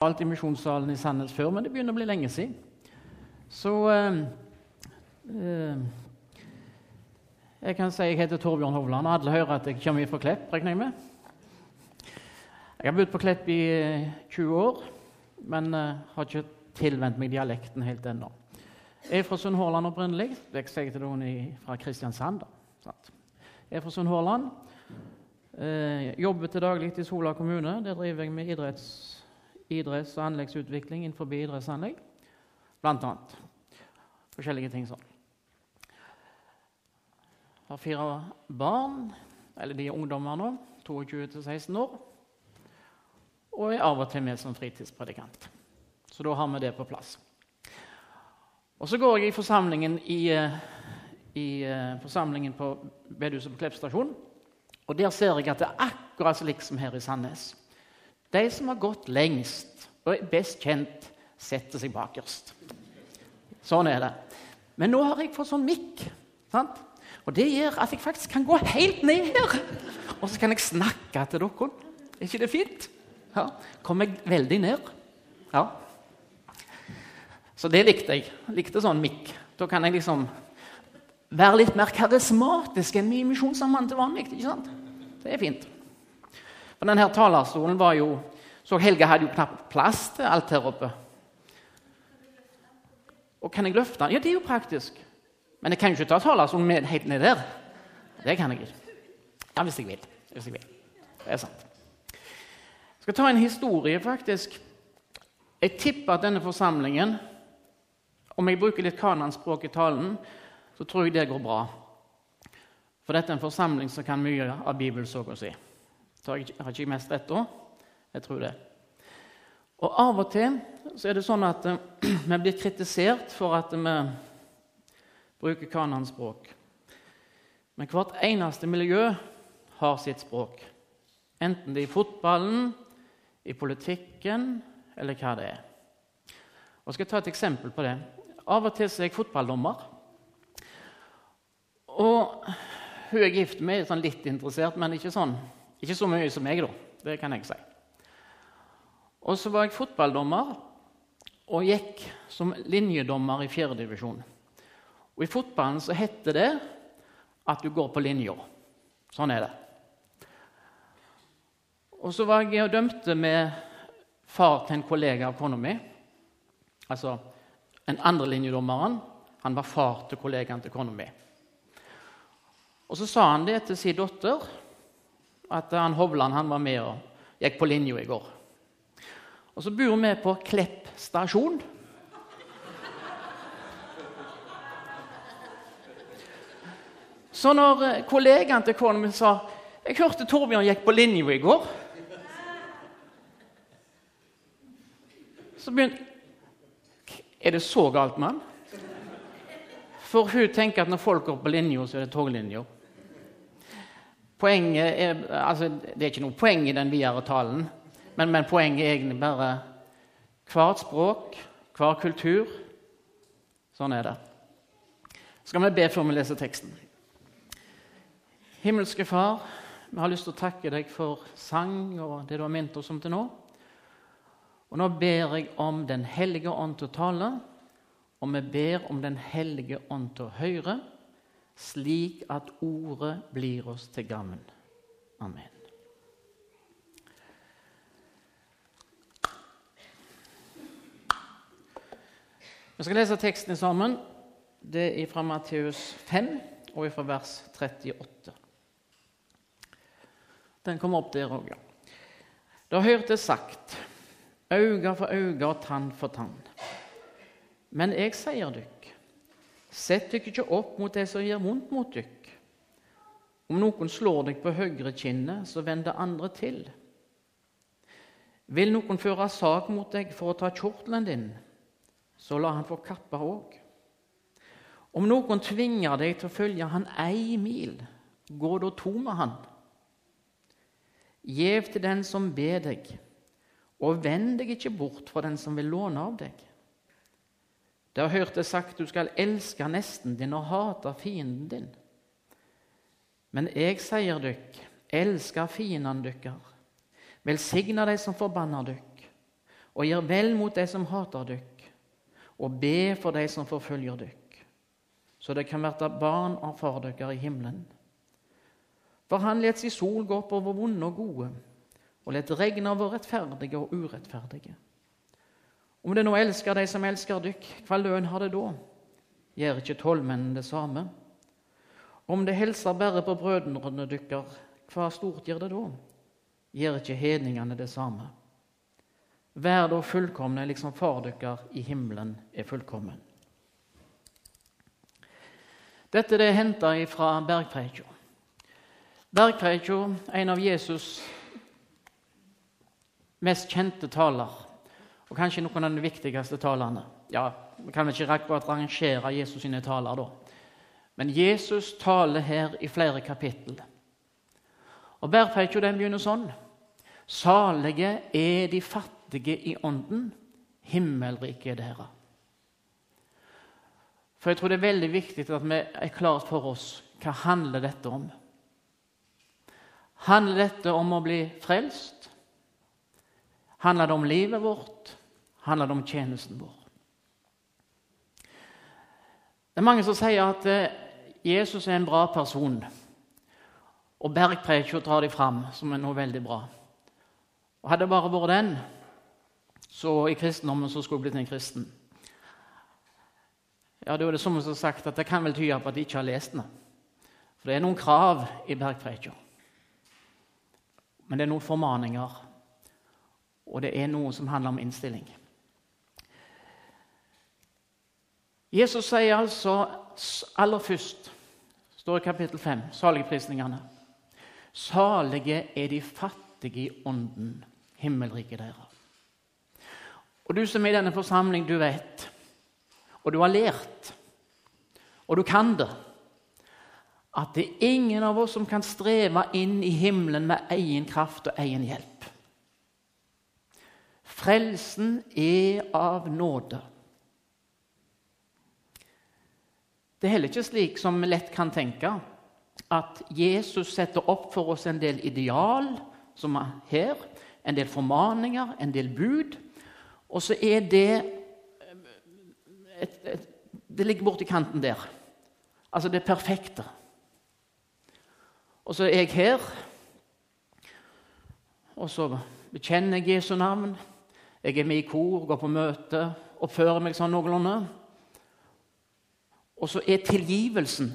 i misjonssalen i Sandnes før, men det begynner å bli lenge siden. Så eh, eh, Jeg kan si jeg heter Torbjørn Hovland. og Alle hører at jeg kommer fra Klepp. regner Jeg med. Jeg har bodd på Klepp i 20 eh, år, men eh, har ikke tilvent meg dialekten helt ennå. Jeg er fra Sunnhordland opprinnelig. Jeg til noen fra Kristiansand. da. Jeg er fra Sunnhordland. Eh, jobber til daglig i Sola kommune. Der driver jeg med idretts idretts- og anleggsutvikling innenfor idrettsanlegg, blant annet. Forskjellige ting sånn. Har fire barn, eller de er ungdommer nå, 22-16 år. Og er av og til med som fritidspredikant. Så da har vi det på plass. Og så går jeg i forsamlingen, i, eh, i uh, forsamlingen på bedehuset på Klepp stasjon. Og der ser jeg at det er akkurat slik som her i Sandnes. De som har gått lengst og er best kjent, setter seg bakerst. Sånn er det. Men nå har jeg fått sånn mikk. Sant? Og det gjør at jeg faktisk kan gå helt ned her. Og så kan jeg snakke til dere. Er ikke det fint? Ja. Kom jeg veldig ned. Ja. Så det likte jeg. likte sånn mikk. Da kan jeg liksom være litt mer karismatisk enn min misjonssammann til vanlig. ikke sant? Det er fint. For denne talerstolen var jo Så Helge hadde jo knapt plass til alt her oppe. Og kan jeg løfte den? Ja, det er jo praktisk. Men jeg kan jo ikke ta talerstolen med helt ned der. Det kan jeg ikke. Ja, hvis jeg vil. Hvis jeg vil. Det er sant. Jeg skal ta en historie, faktisk. Jeg tipper at denne forsamlingen Om jeg bruker litt kananspråk i talen, så tror jeg det går bra. For dette er en forsamling som kan mye av Bibelen, så å si. Så jeg har ikke mest rett da? Jeg tror det. Og Av og til så er det sånn at uh, vi blir kritisert for at vi bruker kananspråk. Men hvert eneste miljø har sitt språk. Enten det er i fotballen, i politikken eller hva det er. Og Jeg skal ta et eksempel på det. Av og til er jeg fotballdommer. Og hun er gift med er sånn litt interessert, men ikke sånn ikke så mye som meg, da. Det kan jeg si. Og så var jeg fotballdommer og gikk som linjedommer i fjerdedivisjon. Og I fotballen så heter det at du går på linja. Sånn er det. Og så var jeg og dømte med far til en kollega av kona mi. Altså en andre linjedommeren. Han var far til kollegaen til kona mi. Og så sa han det til sin datter at han Hovland han var med og gikk på linja i går. Og så bor vi på Klepp stasjon. Så når eh, kollegaen til kona mi sa jeg hørte Torbjørn gikk på linja i går Så begynte Er det så galt med han? For hun tenker at når folk går på linja, så er det toglinja. Poenget er, altså, det er ikke noe poeng i den videre talen, men, men poenget er egentlig bare hvert språk, hver kultur. Sånn er det. Så Skal vi be før vi leser teksten? Himmelske Far, vi har lyst til å takke deg for sang og det du har minnet oss om til nå. Og Nå ber jeg om Den hellige ånd til å tale, og vi ber om Den hellige ånd til å høre slik at ordet blir oss til gagn. Amen. Vi skal lese teksten sammen. Det er fra Matteus 5 og fra vers 38. Den kommer opp der òg, ja. Da hørte sagt øye for øye og tann for tann. Men jeg sier dykk Sett dere ikke opp mot det som gjør vondt mot dere. Om noen slår deg på høyre kinnet, så vend det andre til. Vil noen føre sak mot deg for å ta kjortelen din, så la han få kappa òg. Om noen tvinger deg til å følge han ei mil, gå da to med han. Gjev til den som ber deg, og vend deg ikke bort fra den som vil låne av deg. Det har hørt det sagt du skal elske nesten din og hate fienden din. Men jeg sier dykk, elsker fiendene dykkar. Velsigne de som forbanner dykk, og gjør vel mot de som hater dykk, og be for de som forfølger dykk, så det kan verte barn av far dykkar i himmelen. For han let si sol gå opp over vonde og gode, og let regne over rettferdige og urettferdige. Om det nå elsker de som elsker dykk, hva lønn har det da? Gjør ikke tollmennene det samme? Om det hilser bare på brødrene dykker, hva stort gjør det da? Gjør ikke hedningene det samme? Vær da fullkomne, liksom far dykker i himmelen er fullkommen. Dette er henta fra Bergpreika. Bergpreika, en av Jesus' mest kjente taler, og kanskje noen av de viktigste talene. Ja, Vi kan ikke akkurat rangere Jesus sine taler, da. Men Jesus taler her i flere kapittel. Og Bergpreika begynner sånn. Salige er de fattige i ånden, himmelriket er dere. For jeg tror det er veldig viktig at vi er klart for oss hva handler dette om. Handler dette om å bli frelst? Handler det om livet vårt? Handler det om tjenesten vår? Det er mange som sier at eh, Jesus er en bra person. Og bergpreika drar de fram som er noe veldig bra. Og Hadde det bare vært den, så i kristendommen så skulle jeg blitt en kristen. Ja, Da er det som har sagt at det kan vel tyde på at de ikke har lest den. For det er noen krav i bergpreika. Men det er noen formaninger og det er noe som handler om innstilling. Jesus sier altså aller først, står i kapittel 5, saligprisningene Salige er de fattige i ånden, himmelriket deres. Og du som er i denne forsamling, du vet, og du har lært, og du kan det, at det er ingen av oss som kan streve inn i himmelen med egen kraft og egen hjelp. Frelsen er av nåde. Det er heller ikke slik som vi lett kan tenke, at Jesus setter opp for oss en del ideal, som er her, en del formaninger, en del bud, og så er det et, et, Det ligger borti kanten der. Altså det perfekte. Og så er jeg her, og så bekjenner jeg Jesu navn. Jeg er med i kor, går på møte, oppfører meg sånn noenlunde. Og så er tilgivelsen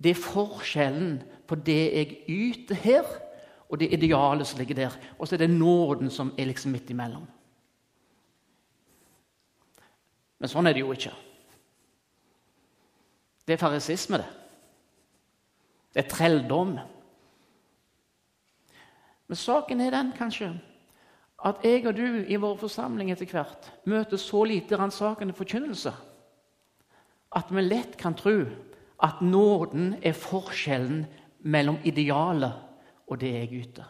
det er forskjellen på det jeg yter her, og det idealet som ligger der. Og så er det nåden som er liksom midt imellom. Men sånn er det jo ikke. Det er farisisme, det. Det er trelldom. Men saken er den, kanskje, at jeg og du i vår forsamling etter hvert møter så lite ransakende forkynnelse at vi lett kan tro at nåden er forskjellen mellom idealet og det jeg yter.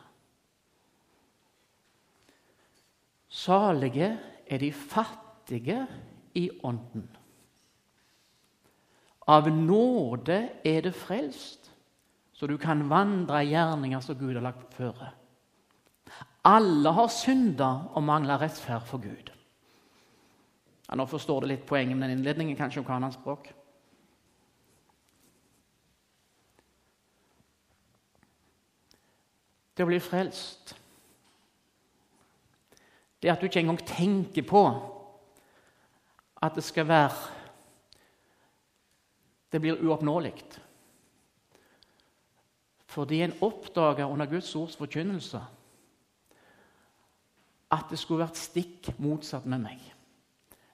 Salige er de fattige i ånden. Av nåde er det frelst, så du kan vandre i gjerninger som Gud har lagt føre. Alle har synda og mangler rettferd for Gud. Ja, nå forstår du litt poenget med den innledningen, kanskje om kanans språk. Det å bli frelst Det at du ikke engang tenker på at det skal være Det blir uoppnåelig. Fordi en oppdager under Guds ords forkynnelse at det skulle vært stikk motsatt med meg.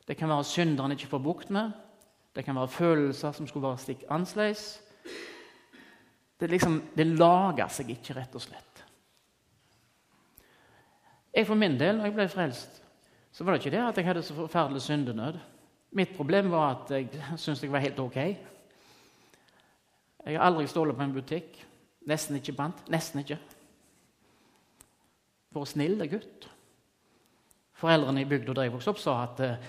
Det kan være synderen ikke får bukt med. Det kan være følelser som skulle være stikk annerledes. Det, liksom, det lager seg ikke, rett og slett. Jeg For min del, når jeg ble frelst, så var det ikke det at jeg hadde så forferdelig syndenød. Mitt problem var at jeg syntes jeg var helt ok. Jeg har aldri stålet på en butikk. Nesten ikke bandt. Nesten ikke. For snill gutt. Foreldrene i bygda der jeg vokste opp, sa at uh,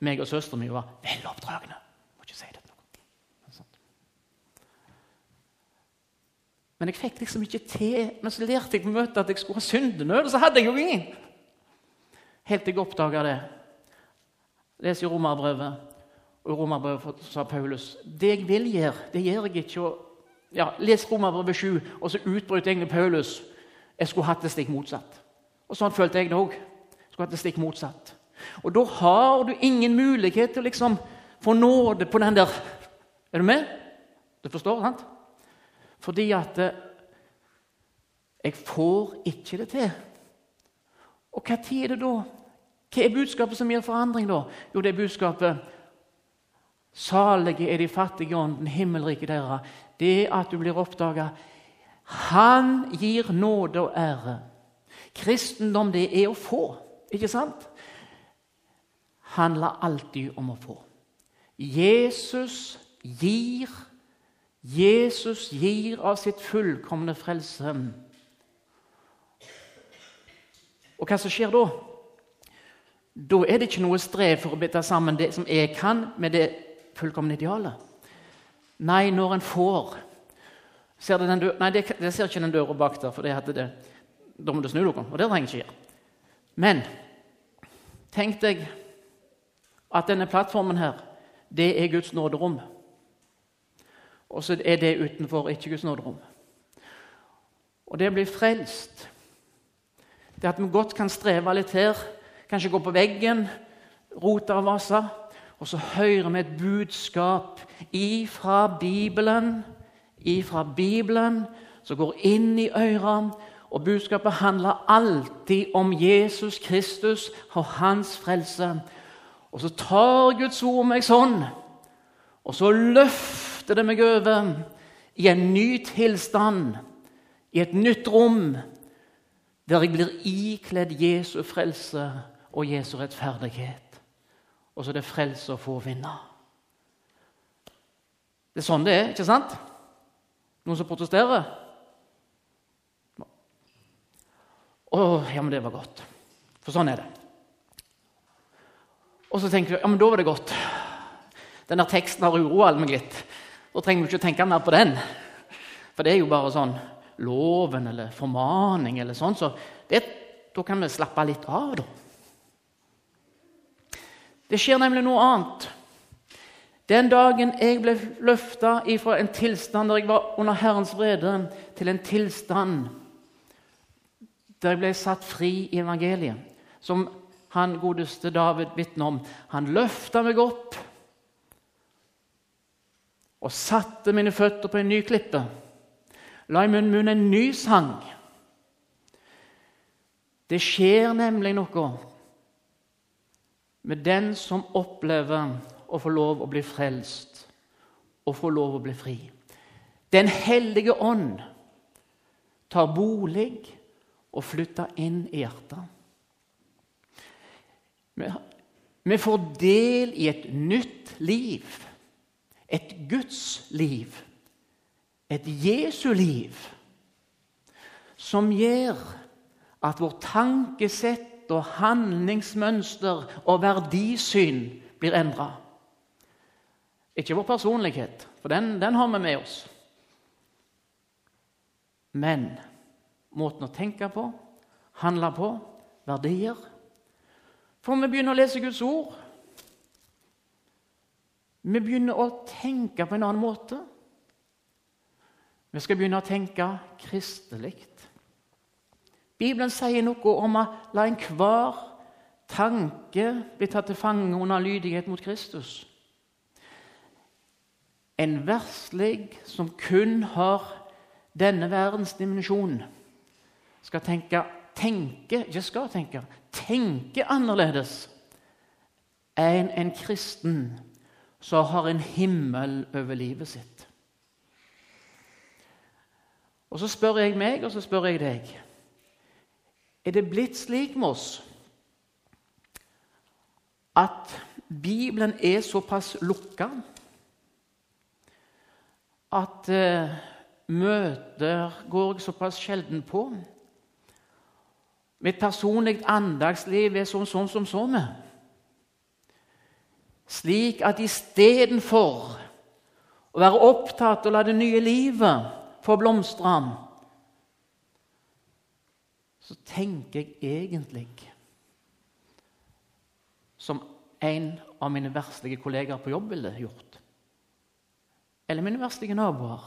meg og søsteren min var veloppdragne. Må ikke si det til noen. Men jeg fikk liksom ikke til Men så lærte jeg på møtet at jeg skulle ha syndenød, og så hadde jeg jo ingen. Helt til jeg oppdaga det. Les i Romerbrevet, og i Romerbrevet sa Paulus det jeg vil gjøre, det gjør jeg ikke. ja, les Romerbrevet 7, og så utbryter egentlig Paulus jeg skulle hatt det stikk motsatt. Og sånn følte jeg det òg. Skulle hatt det stikk motsatt. Og da har du ingen mulighet til å liksom få nåde på den der Er du med? Du forstår, sant? Fordi at eh, jeg får ikke det til. Og hva tid er det da? Hva er budskapet som gir forandring, da? Jo, det er budskapet Salige er de fattige ånden, himmelriket deres. Det at du blir oppdaga. Han gir nåde og ære. Kristendom, det er å få, ikke sant? Handler alltid om å få. Jesus gir. Jesus gir av sitt fullkomne frelse. Og hva som skjer da? Da er det ikke noe strev for å bytte sammen det som jeg kan, med det fullkomne idealet. Nei, når en får ser det, dør, nei, det, det, ser ikke den døra bak der, for det hadde det, da må du snu dere. Og det trenger jeg ikke gjøre. Men tenk deg at denne plattformen her, det er Guds nåderom. Og så er det utenfor ikke Guds nåderom. Og det blir frelst det at vi godt kan streve litt her, kanskje gå på veggen, rote og vase. Og så hører vi et budskap ifra Bibelen, ifra Bibelen, som går inn i ørene. Og budskapet handler alltid om Jesus Kristus og hans frelse. Og så tar Guds ord meg sånn, og så løfter det meg over i en ny tilstand, i et nytt rom der jeg blir ikledd Jesu frelse og Jesu rettferdighet. Og så er det frelse å få vinne. Det er sånn det er, ikke sant? Noen som protesterer? Å, ja, men det var godt. For sånn er det. Og så tenker vi ja, men da var det godt. Denne teksten har uroa meg litt. Da trenger vi ikke tenke mer på den. For det er jo bare sånn loven eller formaning, eller sånn, så det, da kan vi slappe litt av. da. Det skjer nemlig noe annet. Den dagen jeg ble løfta fra en tilstand der jeg var under Herrens vrede, til en tilstand der jeg ble satt fri i evangeliet, som han godeste David vitner om Han løfta meg opp og satte mine føtter på en ny klippe la i min munn en ny sang. Det skjer nemlig noe med den som opplever å få lov å bli frelst og få lov å bli fri. Den hellige ånd tar bolig og flytter inn i hjertet. Vi får del i et nytt liv, et Guds liv et Jesu liv som gjør at vårt tankesett og handlingsmønster og verdisyn blir endra. Ikke vår personlighet, for den, den har vi med oss. Men måten å tenke på, handle på, verdier. For vi begynner å lese Guds ord. Vi begynner å tenke på en annen måte. Vi skal begynne å tenke kristelig. Bibelen sier noe om å la enhver tanke bli tatt til fange under lydighet mot Kristus. En verslig som kun har denne verdens dimensjon, skal tenke, tenke ikke skal tenke, tenke annerledes enn en kristen som har en himmel over livet sitt. Og så spør jeg meg, og så spør jeg deg. Er det blitt slik med oss at Bibelen er såpass lukka at uh, møter går jeg såpass sjelden på? Mitt personlige andagsliv er sånn, sånn som så med. Slik at istedenfor å være opptatt og la det nye livet få blomstre, så tenker jeg egentlig som en av mine verslige kollegaer på jobb ville gjort. Eller mine verslige naboer.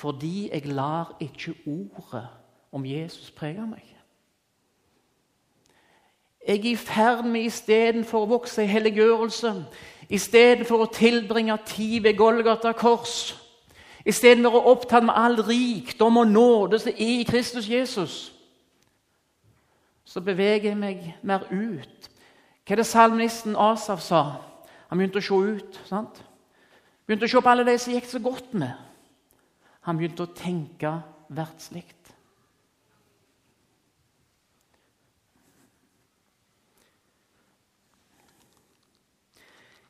Fordi jeg lar ikke ordet om Jesus prege meg. Jeg er i ferd med istedenfor å vokse i helliggjørelse, istedenfor å tilbringe tid ved Golgata kors, istedenfor å opptatt med all rikdom og nåde som er i Kristus Jesus, så beveger jeg meg mer ut. Hva er det salmisten Asaf sa? Han begynte å se ut. sant? Begynte å se på alle de som gikk så godt med. Han begynte å tenke verdslig.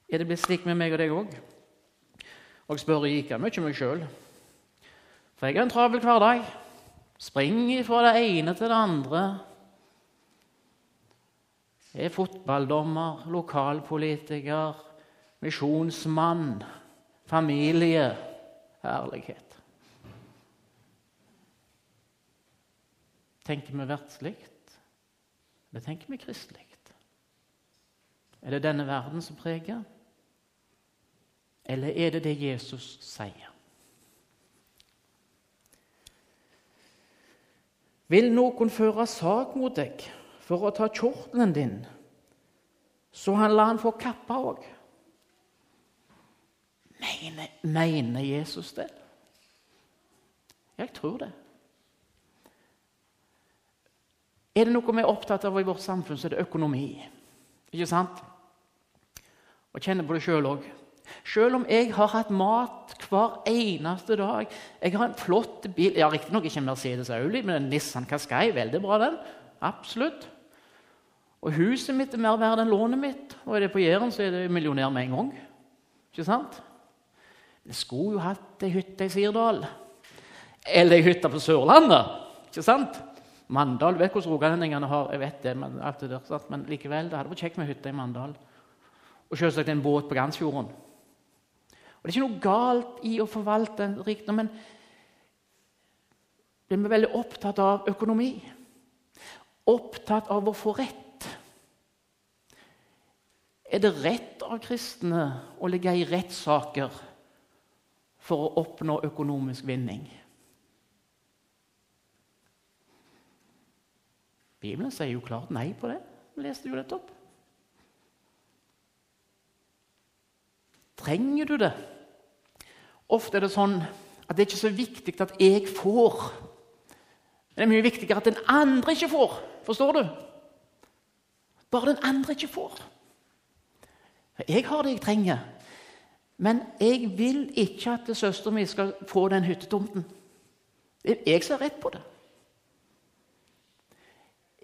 Er det blitt slik med meg og deg òg? Og jeg spør like mye meg sjøl. For jeg har en travel hverdag. Springer fra det ene til det andre. Jeg er fotballdommer, lokalpolitiker, misjonsmann, familie. Herlighet. Tenker vi verdslig, eller tenker vi kristelig? Er det denne verden som preger? Eller er det det Jesus sier? Vil noen føre sak mot deg for å ta kjortelen din, så han lar han få kappa òg? Mener, mener Jesus det? Jeg tror det. Er det noe vi er opptatt av i vårt samfunn, så er det økonomi. Ikke sant? Og kjenner på det sjøl òg. Selv om jeg har hatt mat hver eneste dag Jeg har en flott bil ja, Riktignok ikke en Mercedes Auli, men en Nissan Qashqai. Veldig bra, den. Absolutt. Og huset mitt er mer verdt enn lånet mitt. Og er det på Jæren, så er det millionær med en gang. Ikke sant? Jeg skulle jo hatt ei hytte i Sirdal. Eller ei hytte på Sørlandet. Ikke sant? Mandal vet hvordan rogalendingene har jeg vet det, men, alt det der, men likevel, det hadde vært kjekt med hytte i Mandal. Og selvsagt en båt på Gansfjorden. Og Det er ikke noe galt i å forvalte en rikdom, men vi er veldig opptatt av økonomi. Opptatt av å få rett. Er det rett av kristne å ligge i rettssaker for å oppnå økonomisk vinning? Bibelen sier jo klart nei på det. Vi leste jo dette opp. Trenger du det? Ofte er det sånn at det er ikke så viktig at jeg får. Det er mye viktigere at den andre ikke får. Forstår du? Bare den andre ikke får. Jeg har det jeg trenger. Men jeg vil ikke at søsteren min skal få den hyttetomten. Det er jeg som har rett på det.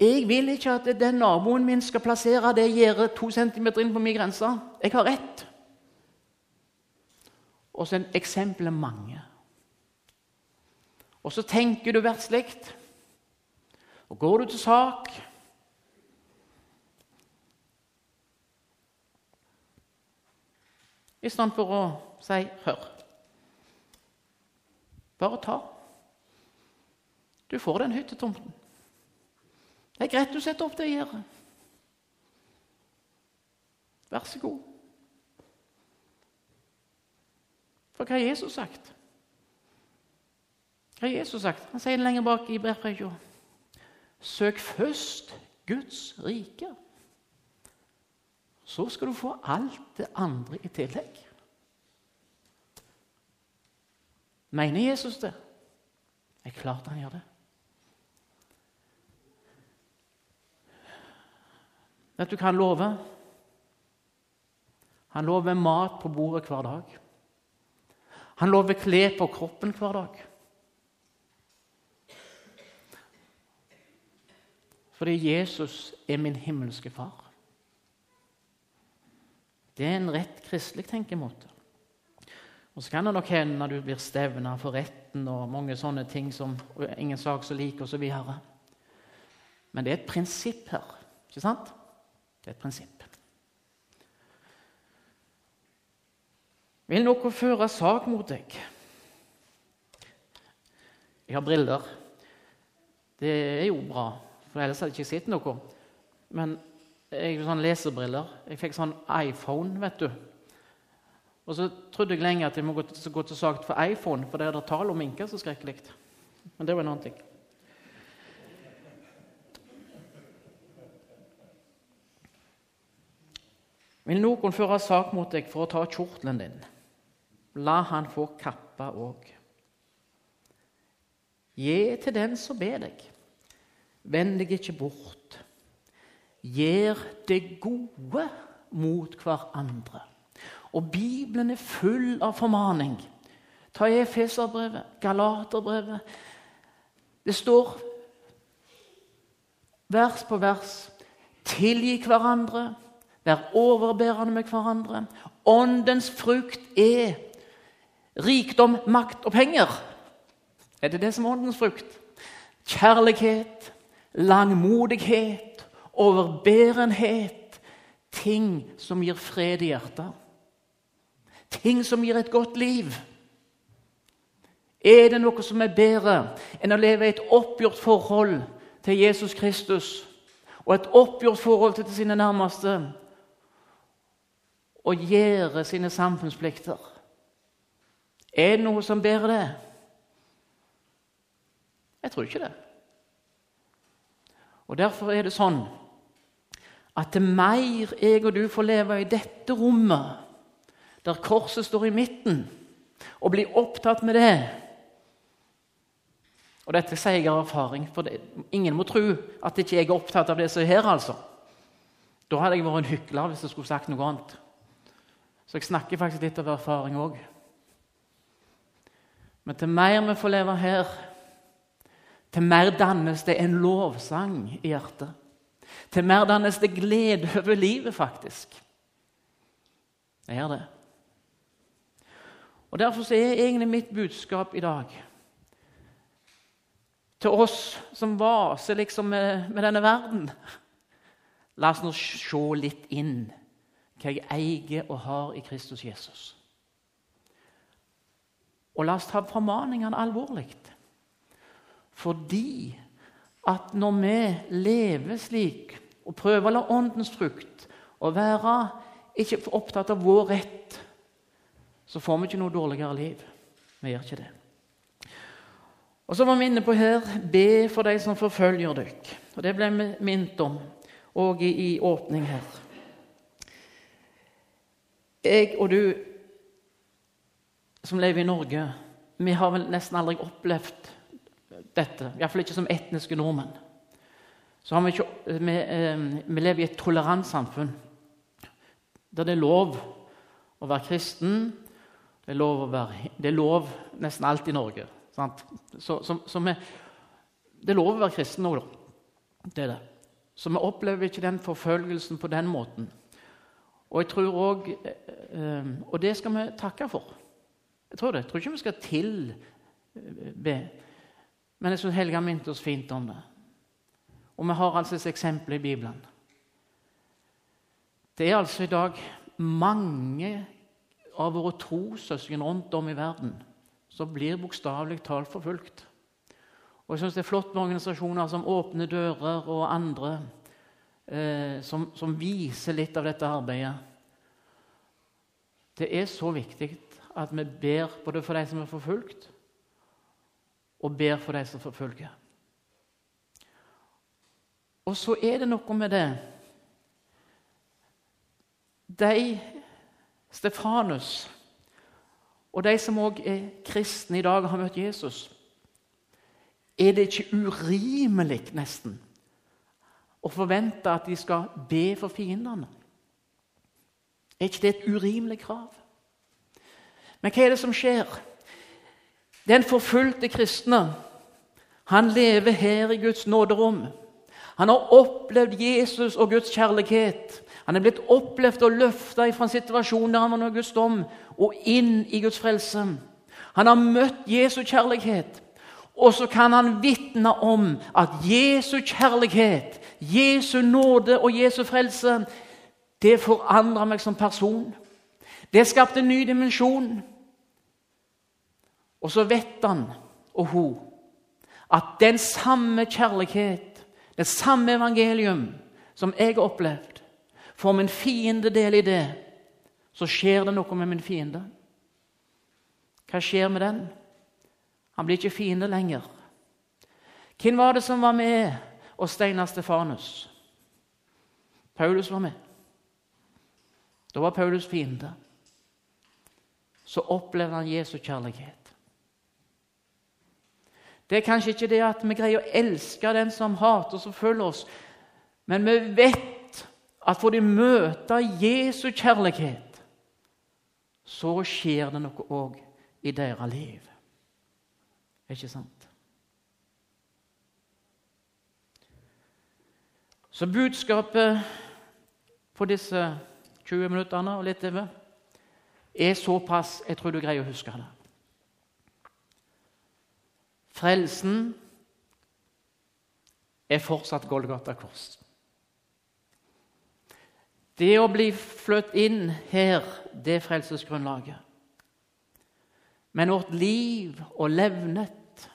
Jeg vil ikke at den naboen min skal plassere det gjerdet to centimeter inn på min grense. Jeg har rett. Og så er eksempelet mange. Og så tenker du verdslig. Og går du til sak I stedet for å si 'hør'. Bare ta. Du får den hyttetomten. Det er greit du setter opp det gjerdet. Vær så god. For hva har Jesus sagt? Hva har Jesus sagt? Han sier det lenger bak i Bergpreika. Søk først Guds rike. Så skal du få alt det andre i tillegg. Mener Jesus det? Det er klart han gjør det. Vet du hva han lover? Han lover mat på bordet hver dag. Han lover klær på kroppen hver dag. Fordi Jesus er min himmelske far. Det er en rett kristelig tenkemåte. Og Så kan det nok hende når du blir stevna for retten og mange sånne ting som ingen sak som liker osv. Men det er et prinsipp her. Ikke sant? Det er et prinsipp. Vil noe føre sak mot deg? Jeg har briller. Det er jo bra, for ellers hadde jeg ikke sett noe. Men jeg har sånn lesebriller. Jeg fikk sånn iPhone, vet du. Og så trodde jeg lenge at jeg må gå til, gå til sak for iPhone, for det er det tall om minker så skrekkelig. Men det var en annen ting. Vil noen føre sak mot deg for å ta kjortelen din, la han få kappa òg. Gi til den som ber deg. Vend deg ikke bort. Gjør det gode mot hverandre. Og Bibelen er full av formaning. Ta Efeserbrevet, Galaterbrevet. Det står vers på vers. Tilgi hverandre, vær overbærende med hverandre. Åndens frukt er rikdom, makt og penger. Er det det som er åndens frukt? Kjærlighet, langmodighet, overbærenhet. Ting som gir fred i hjertet. Ting som gir et godt liv. Er det noe som er bedre enn å leve i et oppgjort forhold til Jesus Kristus og et oppgjort forhold til sine nærmeste og gjøre sine samfunnsplikter? Er det noe som bærer det? Jeg tror ikke det. Og Derfor er det sånn at det mer jeg og du får leve i dette rommet, der korset står i midten, og blir opptatt med det Og dette sier jeg av erfaring, for det, ingen må tro at ikke jeg er opptatt av det som er her. altså. Da hadde jeg vært en hykler hvis jeg skulle sagt noe annet. Så jeg snakker faktisk litt av erfaring òg. Men til mer vi får leve her, til mer dannes det en lovsang i hjertet. Til mer dannes det glede over livet, faktisk. Det gjør det. Og Derfor er egentlig mitt budskap i dag til oss som vaser liksom med, med denne verden La oss nå se litt inn hva jeg eier og har i Kristus Jesus. Og la oss ta formaningene alvorlig. Fordi at når vi lever slik og prøver å la åndens frukt og være ikke opptatt av vår rett så får vi ikke noe dårligere liv. Vi gjør ikke det. Og Så var vi inne på her be for de som forfølger dere. Og Det ble vi minnet om òg i, i åpning her. Jeg og du som lever i Norge, vi har vel nesten aldri opplevd dette. Iallfall ikke som etniske nordmenn. Så har vi, ikke, vi, eh, vi lever i et tolerant samfunn der det er lov å være kristen, det er lov, være, det er lov nesten alt i Norge. Så, så, så vi, det er lov å være kristen òg, da. Det er det. Så vi opplever ikke den forfølgelsen på den måten. Og jeg tror også, eh, og det skal vi takke for. Jeg tror det. Jeg tror ikke vi skal tilbe. Men jeg syns Helga minte oss fint om det. Og vi har altså et eksempel i Bibelen. Det er altså i dag mange av våre trossøsken rundt om i verden som blir bokstavelig talt forfulgt. Og jeg synes Det er flott med organisasjoner som Åpne dører og andre eh, som, som, viser litt av dette arbeidet. Det er så viktig at vi ber både for de som er forfulgt, og ber for de som forfølger. Og så er det noe med det De Stefanus og de som òg er kristne i dag og har møtt Jesus, er det ikke urimelig, nesten, å forvente at de skal be for fiendene? Er ikke det et urimelig krav? Men hva er det som skjer? Den forfulgte kristne han lever her i Guds nåderom. Han har opplevd Jesus og Guds kjærlighet. Han er blitt opplevd og løfta fra en situasjon der han var under Guds dom, og inn i Guds frelse. Han har møtt Jesu kjærlighet. Og så kan han vitne om at Jesu kjærlighet, Jesu nåde og Jesu frelse, det forandra meg som person. Det skapte en ny dimensjon. Og så vet han og hun at den samme kjærlighet, det samme evangelium som jeg har opplevd, Får min fiende del i det, så skjer det noe med min fiende. Hva skjer med den? Han blir ikke fiende lenger. Hvem var det som var med og steina Stefanus? Paulus var med. Da var Paulus fiende. Så opplevde han Jesu kjærlighet. Det er kanskje ikke det at vi greier å elske den som hater og følger oss, men vi vet at får de møte Jesu kjærlighet, så skjer det noe òg i deres liv. Ikke sant? Så budskapet på disse 20 minuttene og litt over er såpass Jeg tror du greier å huske det. Frelsen er fortsatt Golgata kors. Det å bli flyttet inn her, det er frelsesgrunnlaget. Men vårt liv og levnet,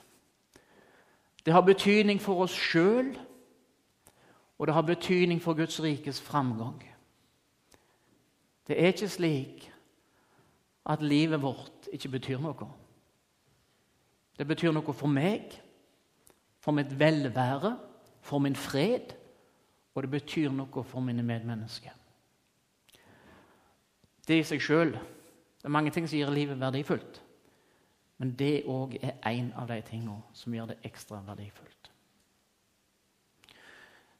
det har betydning for oss sjøl, og det har betydning for Guds rikes framgang. Det er ikke slik at livet vårt ikke betyr noe. Det betyr noe for meg, for mitt velvære, for min fred, og det betyr noe for mine medmennesker. Det i seg sjøl Det er mange ting som gir livet verdifullt. Men det òg er en av de tingene som gjør det ekstra verdifullt.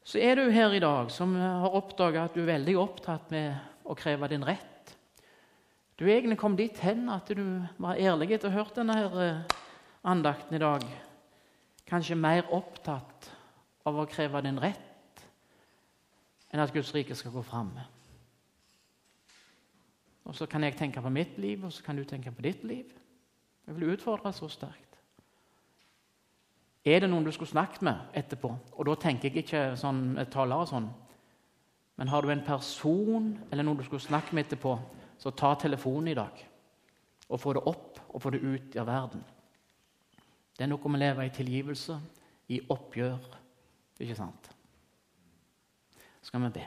Så er du her i dag som har oppdaga at du er veldig opptatt med å kreve din rett. Du er egentlig kom dit hen at du var ærlig etter å ha hørt denne her eh, andakten i dag. Kanskje mer opptatt av å kreve din rett enn at Guds rike skal gå fram. Og Så kan jeg tenke på mitt liv, og så kan du tenke på ditt liv. Jeg vil utfordre så sterkt. Er det noen du skulle snakket med etterpå? Og da tenker jeg ikke sånn og sånn. Men har du en person eller noen du skulle snakke med etterpå, så ta telefonen i dag. Og få det opp og få det ut av verden. Det er noe med å leve i tilgivelse, i oppgjør. Ikke sant? Skal vi be.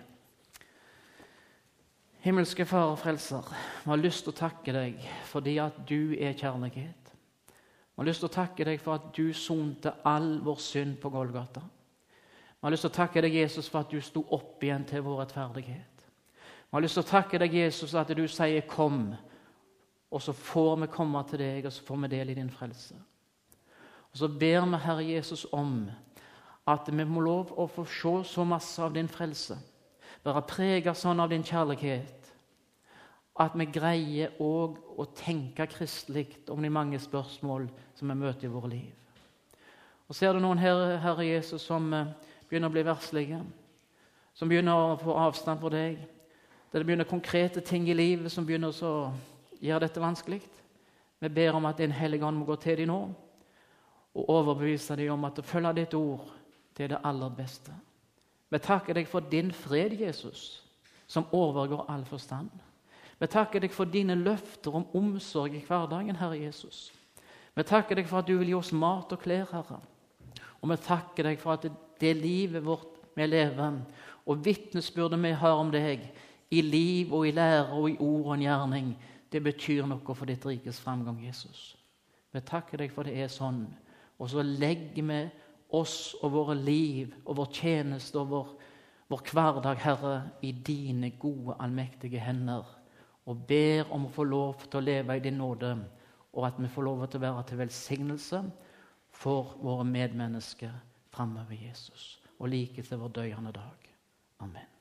Himmelske Far og Frelser, vi har lyst til å takke deg fordi at du er kjærlighet. Vi har lyst til å takke deg for at du sonte all vår synd på Golgata. Vi har lyst til å takke deg, Jesus, for at du sto opp igjen til vår rettferdighet. Vi har lyst til å takke deg, Jesus, at du sier 'kom', og så får vi komme til deg, og så får vi del i din frelse. Og Så ber vi Herre Jesus om at vi må lov å få se så masse av din frelse være preget sånn av din kjærlighet at vi greier òg å tenke kristelig om de mange spørsmål som vi møter i våre liv. Og Ser du noen her, Herre Jesus, som eh, begynner å bli verslige, som begynner å få avstand fra deg, der det begynner konkrete ting i livet som begynner å gjøre dette vanskelig Vi ber om at Din Hellige Ånd må gå til dem nå og overbevise dem om at å følge ditt ord det er det aller beste. Vi takker deg for din fred, Jesus, som overgår all forstand. Vi takker deg for dine løfter om omsorg i hverdagen, Herre Jesus. Vi takker deg for at du vil gi oss mat og klær, Herre. Og vi takker deg for at det livet vårt vi lever, og vitnesbyrdet vi har om deg, i liv og i lære og i ord og en gjerning, det betyr noe for ditt rikes framgang, Jesus. Vi takker deg for det er sånn. Og så legger vi oss og våre liv og vår tjeneste og vår, vår hverdag, Herre, i dine gode, allmektige hender. Og ber om å få lov til å leve i din nåde, og at vi får lov til å være til velsignelse for våre medmennesker framover Jesus. Og like til vår døyende dag. Amen.